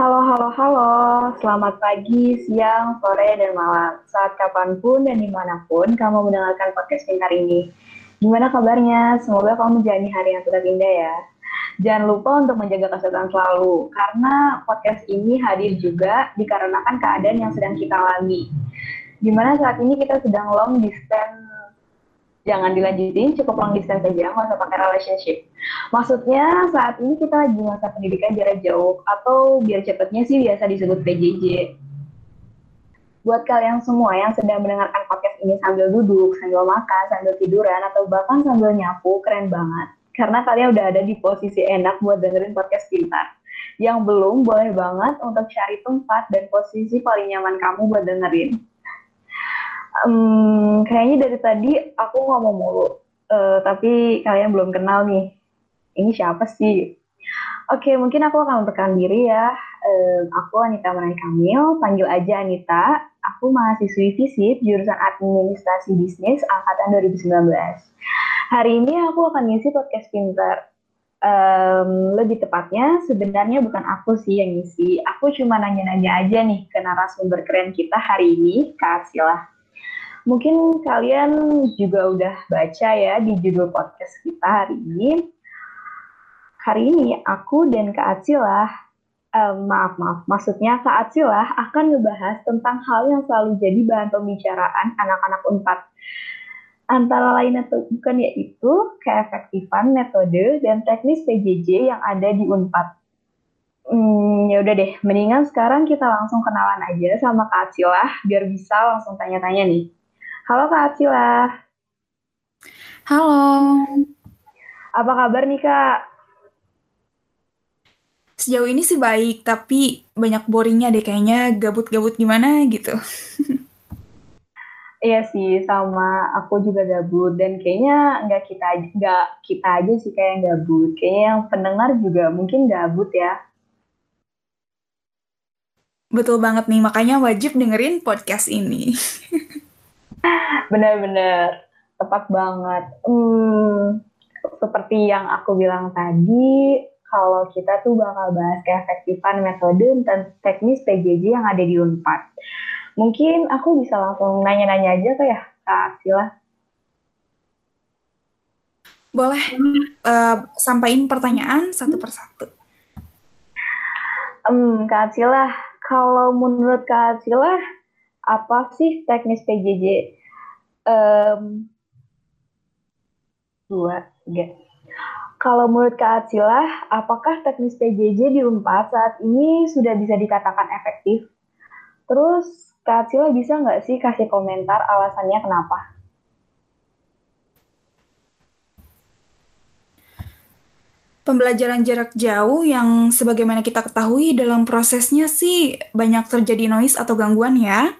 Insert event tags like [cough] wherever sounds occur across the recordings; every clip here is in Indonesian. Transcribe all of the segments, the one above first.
Halo, halo, halo. Selamat pagi, siang, sore, dan malam. Saat kapan pun dan di mana pun kamu mendengarkan podcast pintar ini. Gimana kabarnya? Semoga kamu menjalani hari yang tetap indah ya. Jangan lupa untuk menjaga kesehatan selalu, karena podcast ini hadir juga dikarenakan keadaan yang sedang kita alami. Gimana saat ini kita sedang long distance jangan dilanjutin, cukup long distance aja, nggak usah pakai relationship. Maksudnya saat ini kita lagi masa pendidikan jarak jauh, atau biar cepetnya sih biasa disebut PJJ. Buat kalian semua yang sedang mendengarkan podcast ini sambil duduk, sambil makan, sambil tiduran, atau bahkan sambil nyapu, keren banget. Karena kalian udah ada di posisi enak buat dengerin podcast pintar. Yang belum, boleh banget untuk cari tempat dan posisi paling nyaman kamu buat dengerin um, kayaknya dari tadi aku ngomong mulu, uh, tapi kalian belum kenal nih. Ini siapa sih? Oke, mungkin aku akan memperkenalkan diri ya. Um, aku Anita Menai Kamil, panggil aja Anita. Aku mahasiswi FISIP, jurusan Administrasi Bisnis, Angkatan 2019. Hari ini aku akan ngisi podcast pinter. Um, lebih tepatnya, sebenarnya bukan aku sih yang ngisi. Aku cuma nanya-nanya aja nih ke narasumber keren kita hari ini, Kak Arsila. Mungkin kalian juga udah baca ya di judul podcast kita hari ini. Hari ini aku dan Kak Atsilah, um, maaf maaf, maksudnya Kak Atsilah akan ngebahas tentang hal yang selalu jadi bahan pembicaraan anak-anak UNPAD. Antara lain atau bukan yaitu keefektifan metode dan teknis PJJ yang ada di UNPAD. Hmm, ya udah deh, mendingan sekarang kita langsung kenalan aja sama Kak Atsilah biar bisa langsung tanya-tanya nih. Halo Kak Acila. Halo. Apa kabar nih Kak? Sejauh ini sih baik, tapi banyak boringnya deh kayaknya gabut-gabut gimana gitu. Iya sih, sama aku juga gabut dan kayaknya nggak kita nggak kita aja sih kayak yang gabut. Kayaknya yang pendengar juga mungkin gabut ya. Betul banget nih, makanya wajib dengerin podcast ini. [laughs] Benar-benar tepat banget. Hmm, seperti yang aku bilang tadi, kalau kita tuh bakal bahas keefektifan metode dan teknis PJJ yang ada di Unpad. Mungkin aku bisa langsung nanya-nanya aja kayak Kak Sila. Boleh uh, sampaikan pertanyaan satu persatu. Um, Kak Sila, kalau menurut Kak Sila, apa sih teknis PJJ? Um, dua, tiga. Kalau menurut Kak Acilah, apakah teknis PJJ di UNPAD saat ini sudah bisa dikatakan efektif? Terus Kak Acilah bisa nggak sih kasih komentar alasannya kenapa? Pembelajaran jarak jauh yang sebagaimana kita ketahui dalam prosesnya sih banyak terjadi noise atau gangguan ya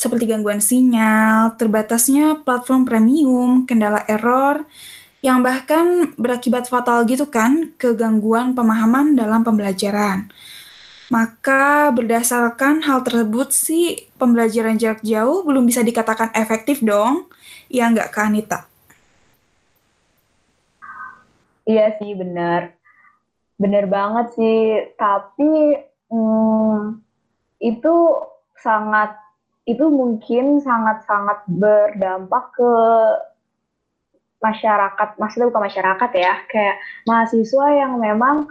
seperti gangguan sinyal, terbatasnya platform premium, kendala error, yang bahkan berakibat fatal gitu kan ke gangguan pemahaman dalam pembelajaran. Maka berdasarkan hal tersebut sih pembelajaran jarak jauh belum bisa dikatakan efektif dong. Ya nggak Kak Anita? Iya sih benar. Benar banget sih. Tapi hmm, itu sangat itu mungkin sangat-sangat berdampak ke masyarakat, maksudnya bukan masyarakat ya, kayak mahasiswa yang memang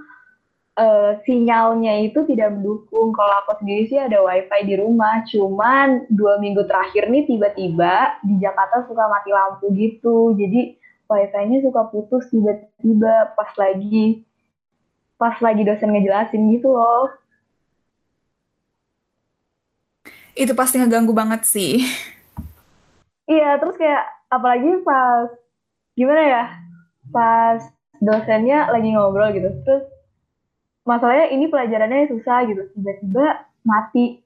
uh, sinyalnya itu tidak mendukung. Kalau aku sendiri sih ada wifi di rumah, cuman dua minggu terakhir nih tiba-tiba di Jakarta suka mati lampu gitu, jadi wifi-nya suka putus tiba-tiba pas lagi pas lagi dosen ngejelasin gitu loh. Itu pasti ngeganggu banget sih. Iya, terus kayak apalagi pas gimana ya? Pas dosennya lagi ngobrol gitu. Terus masalahnya ini pelajarannya susah gitu. Tiba-tiba mati.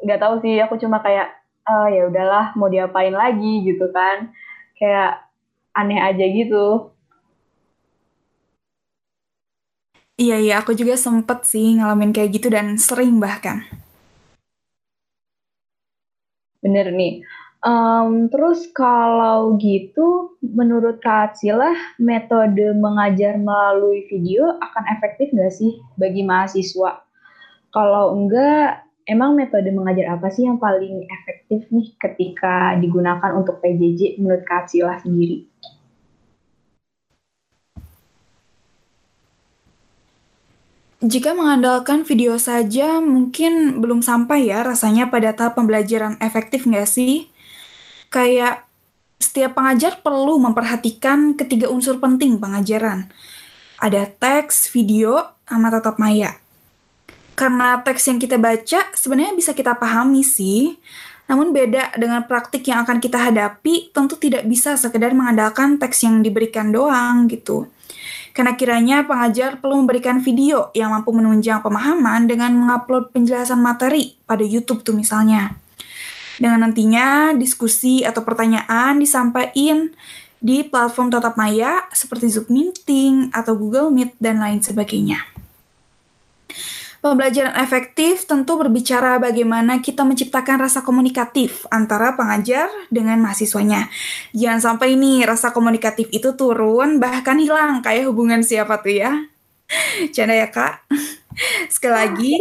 nggak um, tahu sih, aku cuma kayak oh, ya udahlah mau diapain lagi gitu kan. Kayak aneh aja gitu. Iya, iya, aku juga sempet sih ngalamin kayak gitu dan sering bahkan. Bener nih. Um, terus kalau gitu, menurut Kak Atsilah, metode mengajar melalui video akan efektif nggak sih bagi mahasiswa? Kalau enggak, emang metode mengajar apa sih yang paling efektif nih ketika digunakan untuk PJJ menurut Kak Atsilah sendiri? Jika mengandalkan video saja, mungkin belum sampai ya rasanya pada tahap pembelajaran efektif nggak sih? kayak setiap pengajar perlu memperhatikan ketiga unsur penting pengajaran. Ada teks, video, sama tatap maya. Karena teks yang kita baca sebenarnya bisa kita pahami sih, namun beda dengan praktik yang akan kita hadapi, tentu tidak bisa sekedar mengandalkan teks yang diberikan doang gitu. Karena kiranya pengajar perlu memberikan video yang mampu menunjang pemahaman dengan mengupload penjelasan materi pada YouTube tuh misalnya dengan nantinya diskusi atau pertanyaan disampaikan di platform tatap maya seperti Zoom Meeting atau Google Meet dan lain sebagainya. Pembelajaran efektif tentu berbicara bagaimana kita menciptakan rasa komunikatif antara pengajar dengan mahasiswanya. Jangan sampai ini rasa komunikatif itu turun bahkan hilang kayak hubungan siapa tuh ya. [laughs] Canda ya kak. [laughs] Sekali lagi,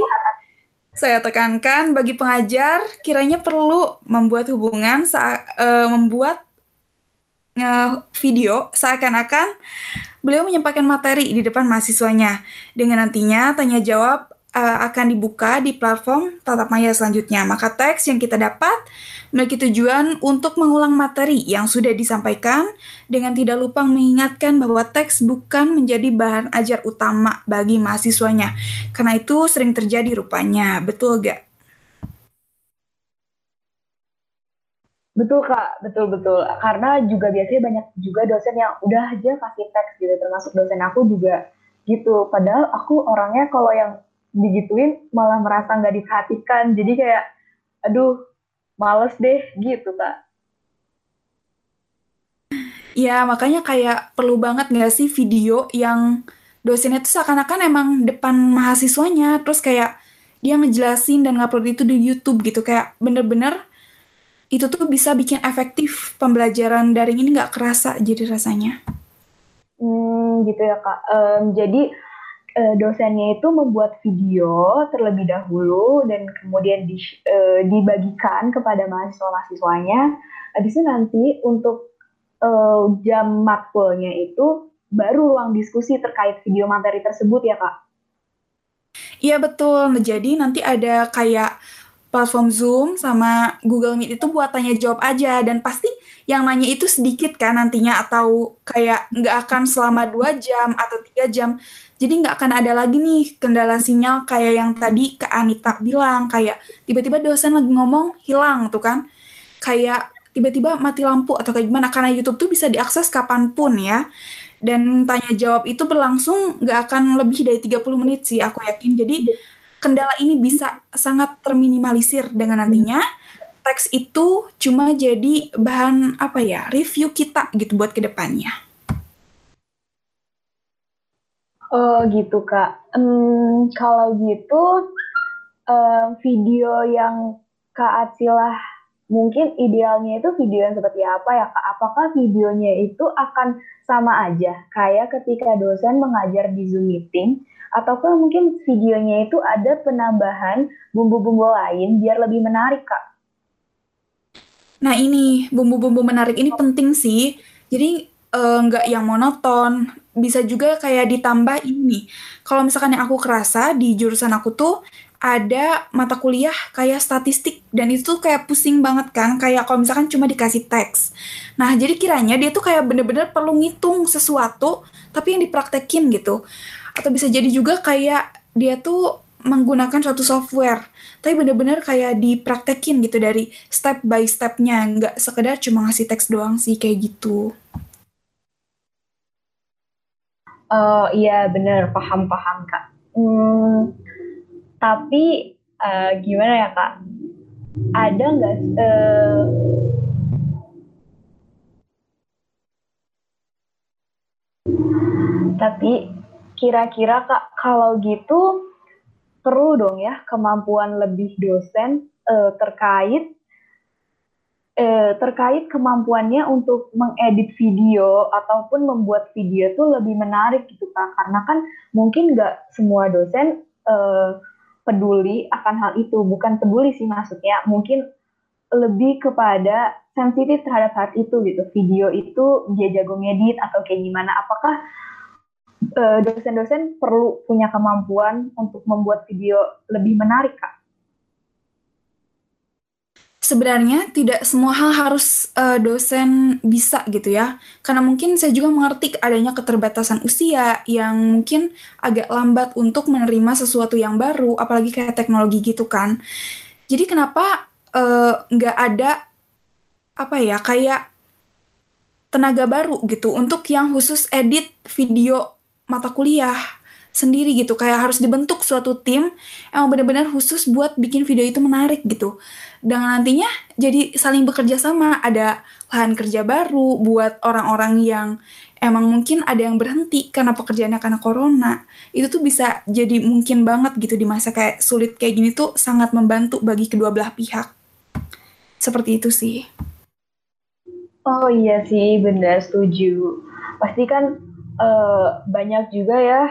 saya tekankan bagi pengajar kiranya perlu membuat hubungan saat uh, membuat uh, video seakan-akan beliau menyampaikan materi di depan mahasiswanya dengan nantinya tanya jawab uh, akan dibuka di platform tatap maya selanjutnya. Maka teks yang kita dapat memiliki tujuan untuk mengulang materi yang sudah disampaikan dengan tidak lupa mengingatkan bahwa teks bukan menjadi bahan ajar utama bagi mahasiswanya. Karena itu sering terjadi rupanya. Betul gak? Betul kak, betul betul. Karena juga biasanya banyak juga dosen yang udah aja kasih teks gitu, termasuk dosen aku juga gitu. Padahal aku orangnya kalau yang digituin malah merasa nggak diperhatikan jadi kayak aduh males deh gitu kak Ya, makanya kayak perlu banget nggak sih video yang dosennya tuh seakan-akan emang depan mahasiswanya, terus kayak dia ngejelasin dan ngupload itu di YouTube gitu, kayak bener-bener itu tuh bisa bikin efektif pembelajaran daring ini nggak kerasa jadi rasanya. Hmm, gitu ya kak. Um, jadi uh, dosennya itu membuat video terlebih dahulu dan kemudian di, uh, dibagikan kepada mahasiswa-mahasiswanya. Habis itu nanti untuk uh, jam matkulnya itu baru ruang diskusi terkait video materi tersebut ya kak? Iya betul. Jadi nanti ada kayak platform Zoom sama Google Meet itu buat tanya jawab aja dan pasti yang nanya itu sedikit kan nantinya atau kayak nggak akan selama dua jam atau tiga jam jadi nggak akan ada lagi nih kendala sinyal kayak yang tadi ke Anita bilang kayak tiba-tiba dosen lagi ngomong hilang tuh kan. Kayak tiba-tiba mati lampu atau kayak gimana karena YouTube tuh bisa diakses kapan pun ya. Dan tanya jawab itu berlangsung nggak akan lebih dari 30 menit sih aku yakin. Jadi kendala ini bisa sangat terminimalisir dengan nantinya teks itu cuma jadi bahan apa ya review kita gitu buat ke depannya. Oh gitu kak. Um, kalau gitu um, video yang kak Atsilah mungkin idealnya itu video yang seperti apa ya kak? Apakah videonya itu akan sama aja kayak ketika dosen mengajar di Zoom meeting ataukah mungkin videonya itu ada penambahan bumbu-bumbu lain biar lebih menarik kak? Nah ini bumbu-bumbu menarik ini penting sih. Jadi uh, nggak yang monoton bisa juga kayak ditambah ini. Kalau misalkan yang aku kerasa di jurusan aku tuh ada mata kuliah kayak statistik dan itu tuh kayak pusing banget kan kayak kalau misalkan cuma dikasih teks. Nah, jadi kiranya dia tuh kayak bener-bener perlu ngitung sesuatu tapi yang dipraktekin gitu. Atau bisa jadi juga kayak dia tuh menggunakan suatu software tapi bener-bener kayak dipraktekin gitu dari step by stepnya nggak sekedar cuma ngasih teks doang sih kayak gitu. Oh iya bener paham paham kak. Hmm, tapi uh, gimana ya kak? Ada nggak? Uh, tapi kira-kira kak kalau gitu perlu dong ya kemampuan lebih dosen uh, terkait eh, terkait kemampuannya untuk mengedit video ataupun membuat video itu lebih menarik gitu kak. Karena kan mungkin nggak semua dosen eh, peduli akan hal itu. Bukan peduli sih maksudnya mungkin lebih kepada sensitif terhadap hal itu gitu. Video itu dia jago ngedit atau kayak gimana. Apakah eh, dosen-dosen perlu punya kemampuan untuk membuat video lebih menarik kak Sebenarnya tidak semua hal harus uh, dosen bisa gitu ya, karena mungkin saya juga mengerti adanya keterbatasan usia yang mungkin agak lambat untuk menerima sesuatu yang baru, apalagi kayak teknologi gitu kan. Jadi kenapa uh, nggak ada apa ya kayak tenaga baru gitu untuk yang khusus edit video mata kuliah sendiri gitu. Kayak harus dibentuk suatu tim yang benar-benar khusus buat bikin video itu menarik gitu. Dan nantinya jadi saling bekerja sama. Ada lahan kerja baru buat orang-orang yang emang mungkin ada yang berhenti karena pekerjaannya karena corona. Itu tuh bisa jadi mungkin banget gitu di masa kayak sulit kayak gini tuh sangat membantu bagi kedua belah pihak. Seperti itu sih. Oh iya sih benar setuju. Pasti kan uh, banyak juga ya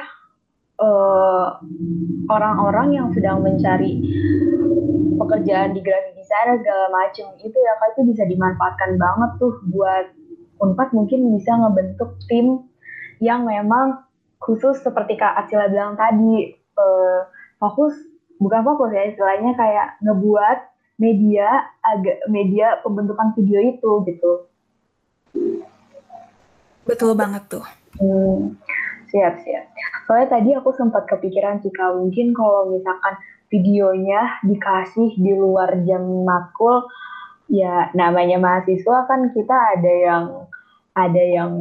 orang-orang uh, orang -orang yang sedang mencari pekerjaan di grafik desainer segala macam itu ya kan itu bisa dimanfaatkan banget tuh buat Unpad mungkin bisa ngebentuk tim yang memang khusus seperti Kak Acila bilang tadi uh, fokus bukan fokus ya istilahnya kayak ngebuat media agak media pembentukan video itu gitu. Betul banget tuh. Hmm, siap siap. Soalnya tadi aku sempat kepikiran sih Kak. Mungkin kalau misalkan videonya dikasih di luar jam matkul ya namanya mahasiswa kan kita ada yang ada yang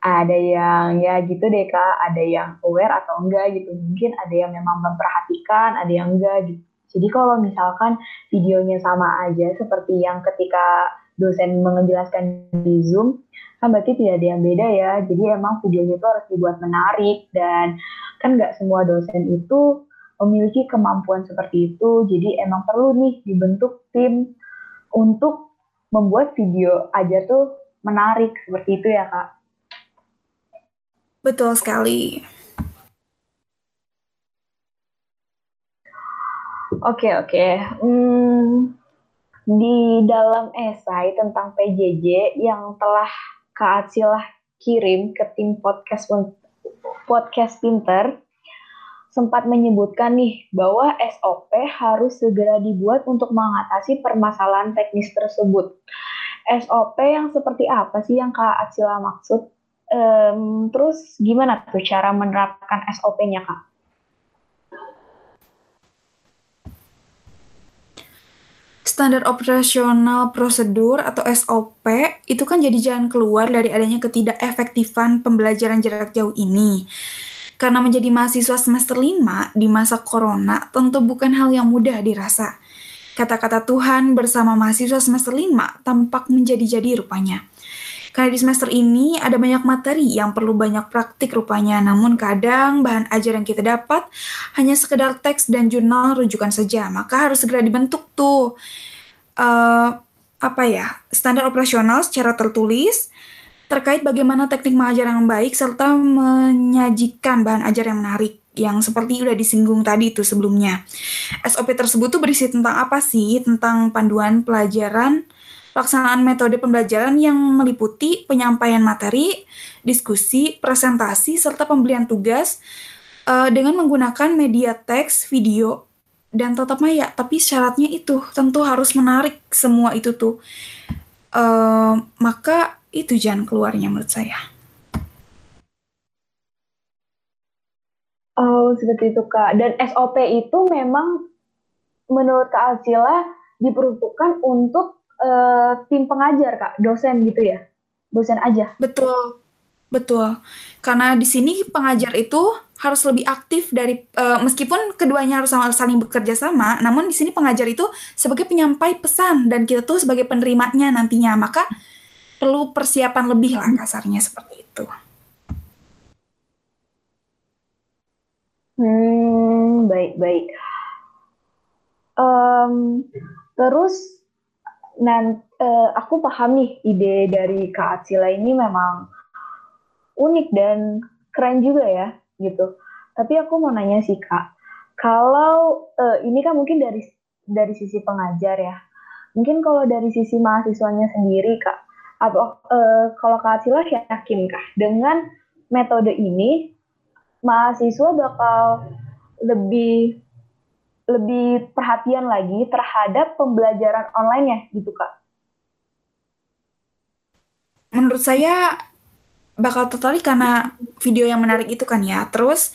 ada yang ya gitu deh kak. Ada yang aware atau enggak gitu. Mungkin ada yang memang memperhatikan ada yang enggak gitu. Jadi kalau misalkan videonya sama aja seperti yang ketika dosen menjelaskan di zoom kan berarti tidak ada yang beda ya jadi emang videonya itu harus dibuat menarik dan kan nggak semua dosen itu memiliki kemampuan seperti itu. Jadi emang perlu nih dibentuk tim untuk membuat video aja tuh menarik seperti itu ya kak. Betul sekali. Oke oke. Hmm, di dalam esai tentang PJJ yang telah Kak Acilah kirim ke tim podcast podcast Pinter, sempat menyebutkan nih bahwa SOP harus segera dibuat untuk mengatasi permasalahan teknis tersebut. SOP yang seperti apa sih yang Kak Acila maksud? Um, terus gimana tuh cara menerapkan SOP-nya Kak? Standar operasional prosedur atau SOP itu kan jadi jalan keluar dari adanya ketidakefektifan pembelajaran jarak jauh ini. Karena menjadi mahasiswa semester 5 di masa corona tentu bukan hal yang mudah dirasa. Kata-kata Tuhan bersama mahasiswa semester 5 tampak menjadi-jadi rupanya. Karena di semester ini ada banyak materi yang perlu banyak praktik rupanya, namun kadang bahan ajar yang kita dapat hanya sekedar teks dan jurnal rujukan saja, maka harus segera dibentuk tuh uh, apa ya standar operasional secara tertulis terkait bagaimana teknik mengajar yang baik serta menyajikan bahan ajar yang menarik yang seperti udah disinggung tadi itu sebelumnya. SOP tersebut tuh berisi tentang apa sih? Tentang panduan pelajaran, pelaksanaan metode pembelajaran yang meliputi penyampaian materi, diskusi, presentasi, serta pembelian tugas uh, dengan menggunakan media teks, video, dan tetap maya. Tapi syaratnya itu tentu harus menarik semua itu tuh. Uh, maka itu jalan keluarnya menurut saya. Oh, seperti itu Kak. Dan SOP itu memang menurut Kak Alcila diperuntukkan untuk uh, tim pengajar Kak, dosen gitu ya? Dosen aja. Betul. Betul. Karena di sini pengajar itu harus lebih aktif dari uh, meskipun keduanya harus sama saling bekerja sama, namun di sini pengajar itu sebagai penyampai pesan dan kita tuh sebagai penerimanya nantinya. Maka perlu persiapan lebih lah kasarnya seperti itu. Hmm, baik baik. Um, terus Nah, uh, aku paham nih ide dari Kak Atsila ini memang unik dan keren juga ya, gitu. Tapi aku mau nanya sih Kak, kalau uh, ini kan mungkin dari dari sisi pengajar ya, mungkin kalau dari sisi mahasiswanya sendiri Kak, atau uh, kalau Kak Atsila yakin Kak dengan metode ini mahasiswa bakal lebih lebih perhatian lagi terhadap pembelajaran online ya gitu kak? Menurut saya bakal tertarik karena video yang menarik itu kan ya. Terus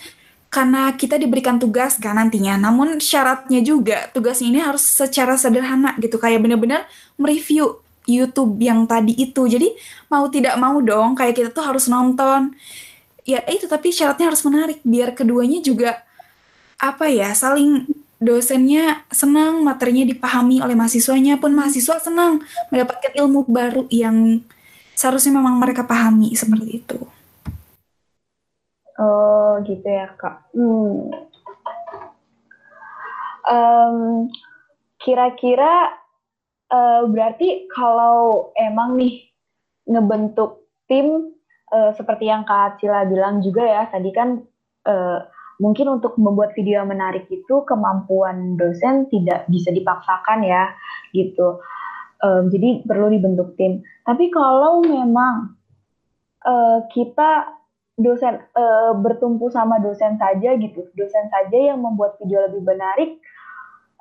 karena kita diberikan tugas kan nantinya, namun syaratnya juga tugasnya ini harus secara sederhana gitu, kayak bener-bener mereview YouTube yang tadi itu. Jadi mau tidak mau dong, kayak kita tuh harus nonton. Ya itu tapi syaratnya harus menarik biar keduanya juga apa ya saling dosennya senang materinya dipahami oleh mahasiswanya pun mahasiswa senang mendapatkan ilmu baru yang seharusnya memang mereka pahami seperti itu. Oh gitu ya kak. Hmm. Um, kira-kira uh, berarti kalau emang nih ngebentuk tim uh, seperti yang Kak Cila bilang juga ya tadi kan uh, mungkin untuk membuat video yang menarik itu kemampuan dosen tidak bisa dipaksakan ya gitu. Um, jadi perlu dibentuk tim. Tapi kalau memang uh, kita dosen uh, bertumpu sama dosen saja gitu, dosen saja yang membuat video lebih menarik,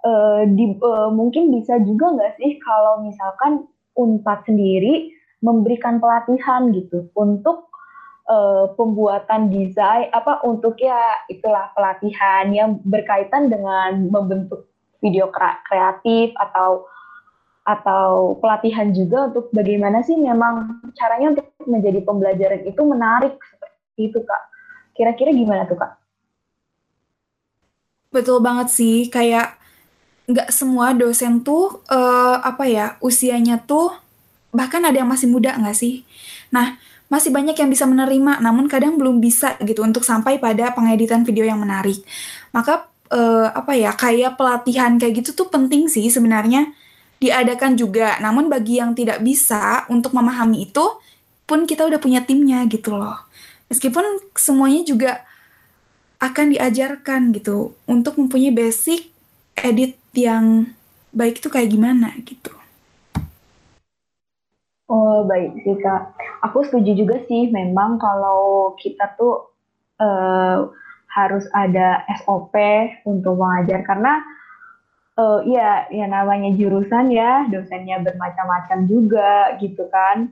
uh, di, uh, mungkin bisa juga nggak sih kalau misalkan Unpad sendiri memberikan pelatihan gitu untuk uh, pembuatan desain apa untuk ya itulah pelatihan yang berkaitan dengan membentuk video kreatif atau atau pelatihan juga untuk bagaimana sih memang caranya untuk menjadi pembelajaran itu menarik seperti itu kak. Kira-kira gimana tuh kak? Betul banget sih, kayak nggak semua dosen tuh uh, apa ya usianya tuh bahkan ada yang masih muda nggak sih. Nah masih banyak yang bisa menerima, namun kadang belum bisa gitu untuk sampai pada pengeditan video yang menarik. Maka uh, apa ya kayak pelatihan kayak gitu tuh penting sih sebenarnya diadakan juga. Namun bagi yang tidak bisa untuk memahami itu pun kita udah punya timnya gitu loh. Meskipun semuanya juga akan diajarkan gitu untuk mempunyai basic edit yang baik itu kayak gimana gitu. Oh baik sih kak, aku setuju juga sih memang kalau kita tuh uh, harus ada SOP untuk mengajar karena uh, ya ya namanya jurusan ya dosennya bermacam-macam juga gitu kan.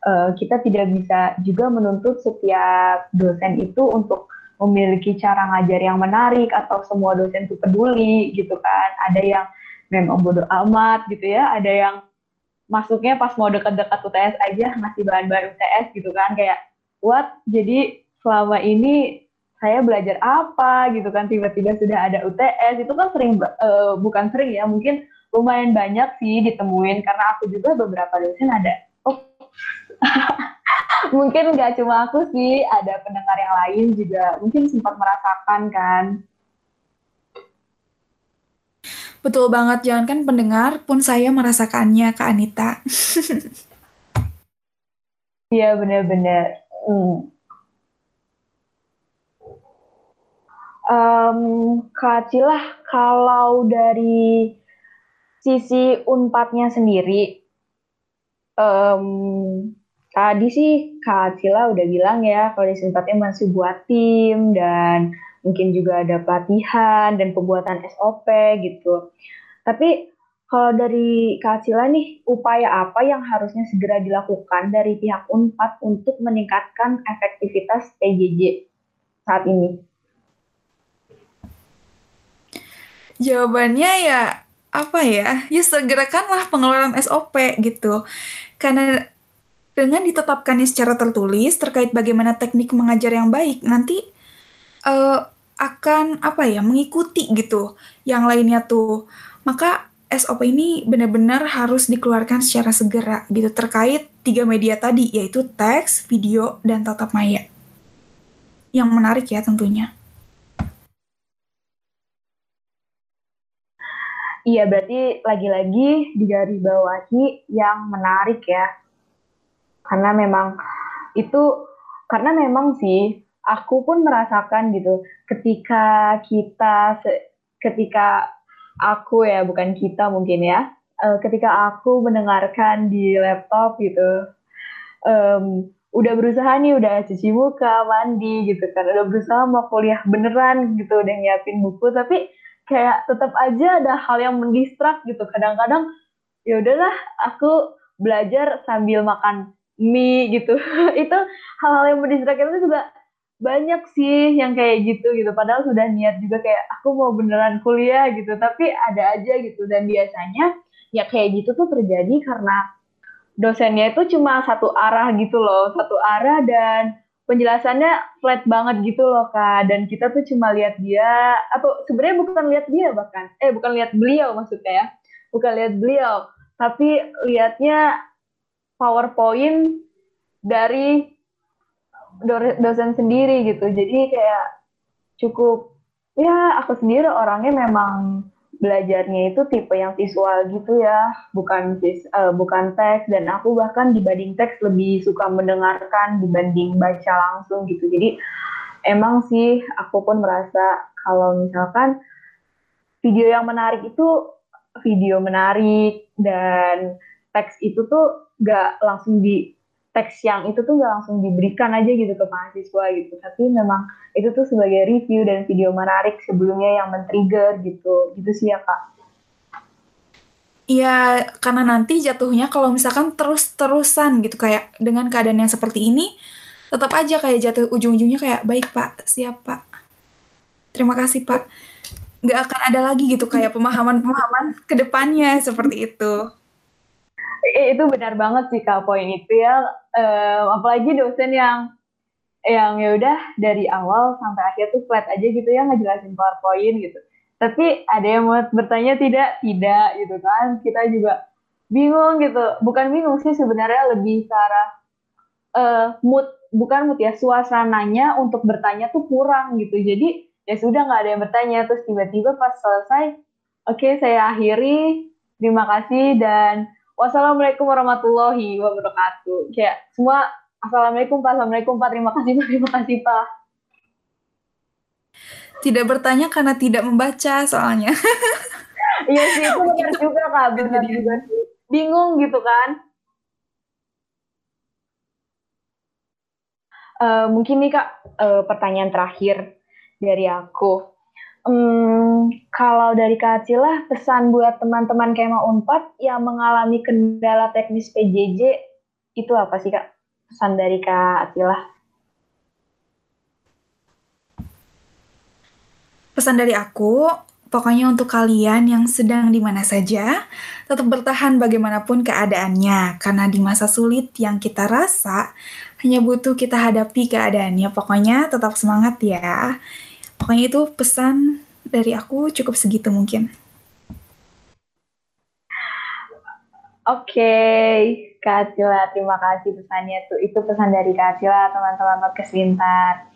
Uh, kita tidak bisa juga menuntut setiap dosen itu untuk memiliki cara ngajar yang menarik atau semua dosen itu peduli gitu kan. Ada yang memang bodoh amat gitu ya, ada yang masuknya pas mau deket-deket UTS aja ngasih bahan-bahan UTS gitu kan kayak what? Jadi selama ini saya belajar apa? gitu kan tiba-tiba sudah ada UTS itu kan sering uh, bukan sering ya mungkin lumayan banyak sih ditemuin karena aku juga beberapa dosen ada. Oh. [laughs] Mungkin nggak cuma aku sih ada pendengar yang lain juga mungkin sempat merasakan kan Betul banget, jangan kan pendengar pun saya merasakannya, Kak Anita. [laughs] Iya, benar-benar. Hmm. Um, Kak Cilah, kalau dari sisi unpadnya sendiri, um, tadi sih Kak Cila udah bilang ya, kalau di unpadnya masih buat tim dan mungkin juga ada pelatihan dan pembuatan SOP gitu. Tapi kalau dari Kak nih, upaya apa yang harusnya segera dilakukan dari pihak UNPAD untuk meningkatkan efektivitas PJJ saat ini? Jawabannya ya apa ya? Ya segerakanlah pengeluaran SOP gitu. Karena dengan ditetapkannya secara tertulis terkait bagaimana teknik mengajar yang baik, nanti uh, akan apa ya mengikuti gitu yang lainnya tuh maka SOP ini benar-benar harus dikeluarkan secara segera gitu terkait tiga media tadi yaitu teks, video, dan tatap maya. Yang menarik ya tentunya. Iya, berarti lagi-lagi digarisbawahi yang menarik ya. Karena memang itu karena memang sih aku pun merasakan gitu ketika kita ketika aku ya bukan kita mungkin ya uh, ketika aku mendengarkan di laptop gitu um, udah berusaha nih udah cuci muka mandi gitu kan udah berusaha mau kuliah beneran gitu udah nyiapin buku tapi kayak tetap aja ada hal yang mendistrak gitu. Kadang-kadang ya udahlah aku belajar sambil makan mie gitu. [laughs] Itu hal-hal yang mendistrak itu juga banyak sih yang kayak gitu gitu. Padahal sudah niat juga kayak aku mau beneran kuliah gitu. Tapi ada aja gitu. Dan biasanya ya kayak gitu tuh terjadi karena dosennya itu cuma satu arah gitu loh, satu arah dan penjelasannya flat banget gitu loh kak. Dan kita tuh cuma lihat dia atau sebenarnya bukan lihat dia bahkan. Eh bukan lihat beliau maksudnya ya. Bukan lihat beliau tapi lihatnya powerpoint dari dosen sendiri gitu. Jadi kayak cukup ya aku sendiri orangnya memang belajarnya itu tipe yang visual gitu ya, bukan vis, uh, bukan teks. Dan aku bahkan dibanding teks lebih suka mendengarkan dibanding baca langsung gitu. Jadi emang sih aku pun merasa kalau misalkan video yang menarik itu video menarik dan teks itu tuh gak langsung di teks yang itu tuh nggak langsung diberikan aja gitu ke mahasiswa gitu. Tapi memang itu tuh sebagai review dan video menarik sebelumnya yang men-trigger gitu. Gitu sih ya kak. Iya, karena nanti jatuhnya kalau misalkan terus-terusan gitu kayak dengan keadaan yang seperti ini, tetap aja kayak jatuh ujung-ujungnya kayak baik pak, siap pak, terima kasih pak, nggak akan ada lagi gitu kayak pemahaman-pemahaman ke depannya seperti itu. Eh, itu benar banget sih kak poin itu ya. Uh, apalagi dosen yang yang ya udah dari awal sampai akhir tuh flat aja gitu ya ngejelasin powerpoint gitu. Tapi ada yang mau bertanya tidak? Tidak gitu kan. Kita juga bingung gitu. Bukan bingung sih sebenarnya lebih ke arah uh, mood bukan mood ya suasananya untuk bertanya tuh kurang gitu. Jadi ya sudah nggak ada yang bertanya. Terus tiba-tiba pas selesai oke okay, saya akhiri terima kasih dan wassalamualaikum warahmatullahi wabarakatuh. Kayak semua assalamualaikum pak, assalamualaikum pak, terima kasih pak, terima kasih pak. Tidak bertanya karena tidak membaca soalnya. [laughs] iya sih itu benar juga kak, benar juga sih. Bingung gitu kan. Uh, mungkin nih kak uh, pertanyaan terakhir dari aku Hmm, kalau dari Kak Acila, pesan buat teman-teman Kema Unpad yang mengalami kendala teknis PJJ, itu apa sih Kak? Pesan dari Kak Acila. Pesan dari aku, pokoknya untuk kalian yang sedang di mana saja, tetap bertahan bagaimanapun keadaannya. Karena di masa sulit yang kita rasa, hanya butuh kita hadapi keadaannya. Pokoknya tetap semangat ya. Pokoknya itu pesan dari aku cukup segitu mungkin. Oke, okay. Kak Cila, terima kasih pesannya tuh. Itu pesan dari Kak Cila, teman-teman podcast Pintar.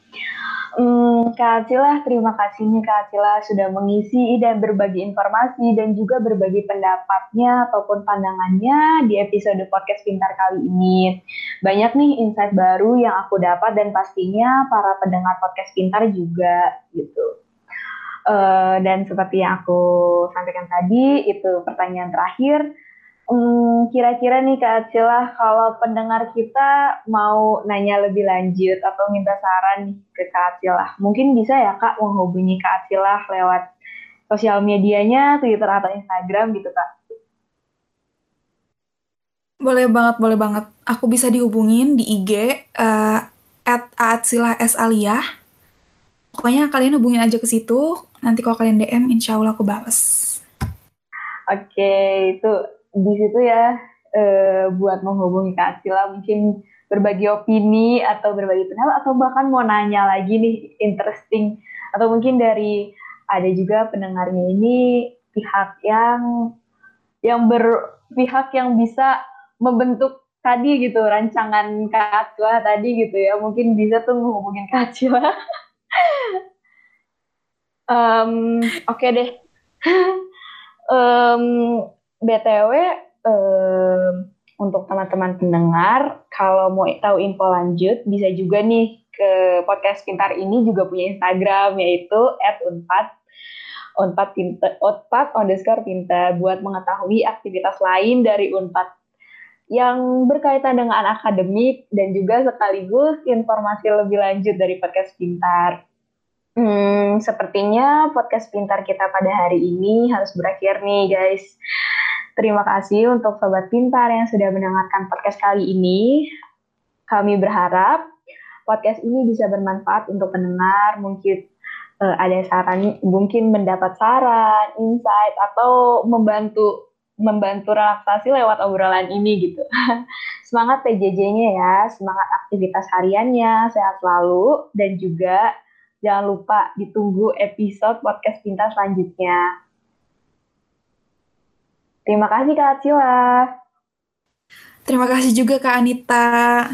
Hmm, Kak Acila, terima kasih nih Kak sudah mengisi dan berbagi informasi dan juga berbagi pendapatnya ataupun pandangannya di episode podcast Pintar kali ini. Banyak nih insight baru yang aku dapat dan pastinya para pendengar podcast Pintar juga gitu. Uh, dan seperti yang aku sampaikan tadi, itu pertanyaan terakhir Hmm, kira-kira nih Kak Acila, kalau pendengar kita mau nanya lebih lanjut atau minta saran ke Kak Acila, mungkin bisa ya Kak menghubungi Kak Acila lewat sosial medianya, Twitter atau Instagram gitu Kak? Boleh banget, boleh banget. Aku bisa dihubungin di IG uh, at Alia. Pokoknya kalian hubungin aja ke situ. Nanti kalau kalian DM, insya Allah aku balas. Oke, itu di situ ya eh, buat menghubungi Kak Sila mungkin berbagi opini atau berbagi pendapat atau bahkan mau nanya lagi nih interesting. Atau mungkin dari ada juga pendengarnya ini pihak yang yang berpihak yang bisa membentuk tadi gitu rancangan Kak tadi gitu ya. Mungkin bisa tuh menghubungin Kak Cila um, [laughs] oke okay deh. [laughs] Um, BTW, um, untuk teman-teman pendengar, kalau mau tahu info lanjut, bisa juga nih ke podcast pintar ini juga punya Instagram, yaitu @unpad unpad pintar, unpad underscore pintar buat mengetahui aktivitas lain dari unpad yang berkaitan dengan akademik dan juga sekaligus informasi lebih lanjut dari podcast pintar. Hmm, sepertinya podcast pintar kita pada hari ini harus berakhir nih guys. Terima kasih untuk sobat pintar yang sudah mendengarkan podcast kali ini. Kami berharap podcast ini bisa bermanfaat untuk pendengar, mungkin uh, ada saran, mungkin mendapat saran, insight atau membantu membantu relaksasi lewat obrolan ini gitu. [laughs] semangat PJJ-nya ya, semangat aktivitas hariannya, sehat selalu dan juga jangan lupa ditunggu episode podcast pintar selanjutnya. Terima kasih Kak Cila. Terima kasih juga Kak Anita.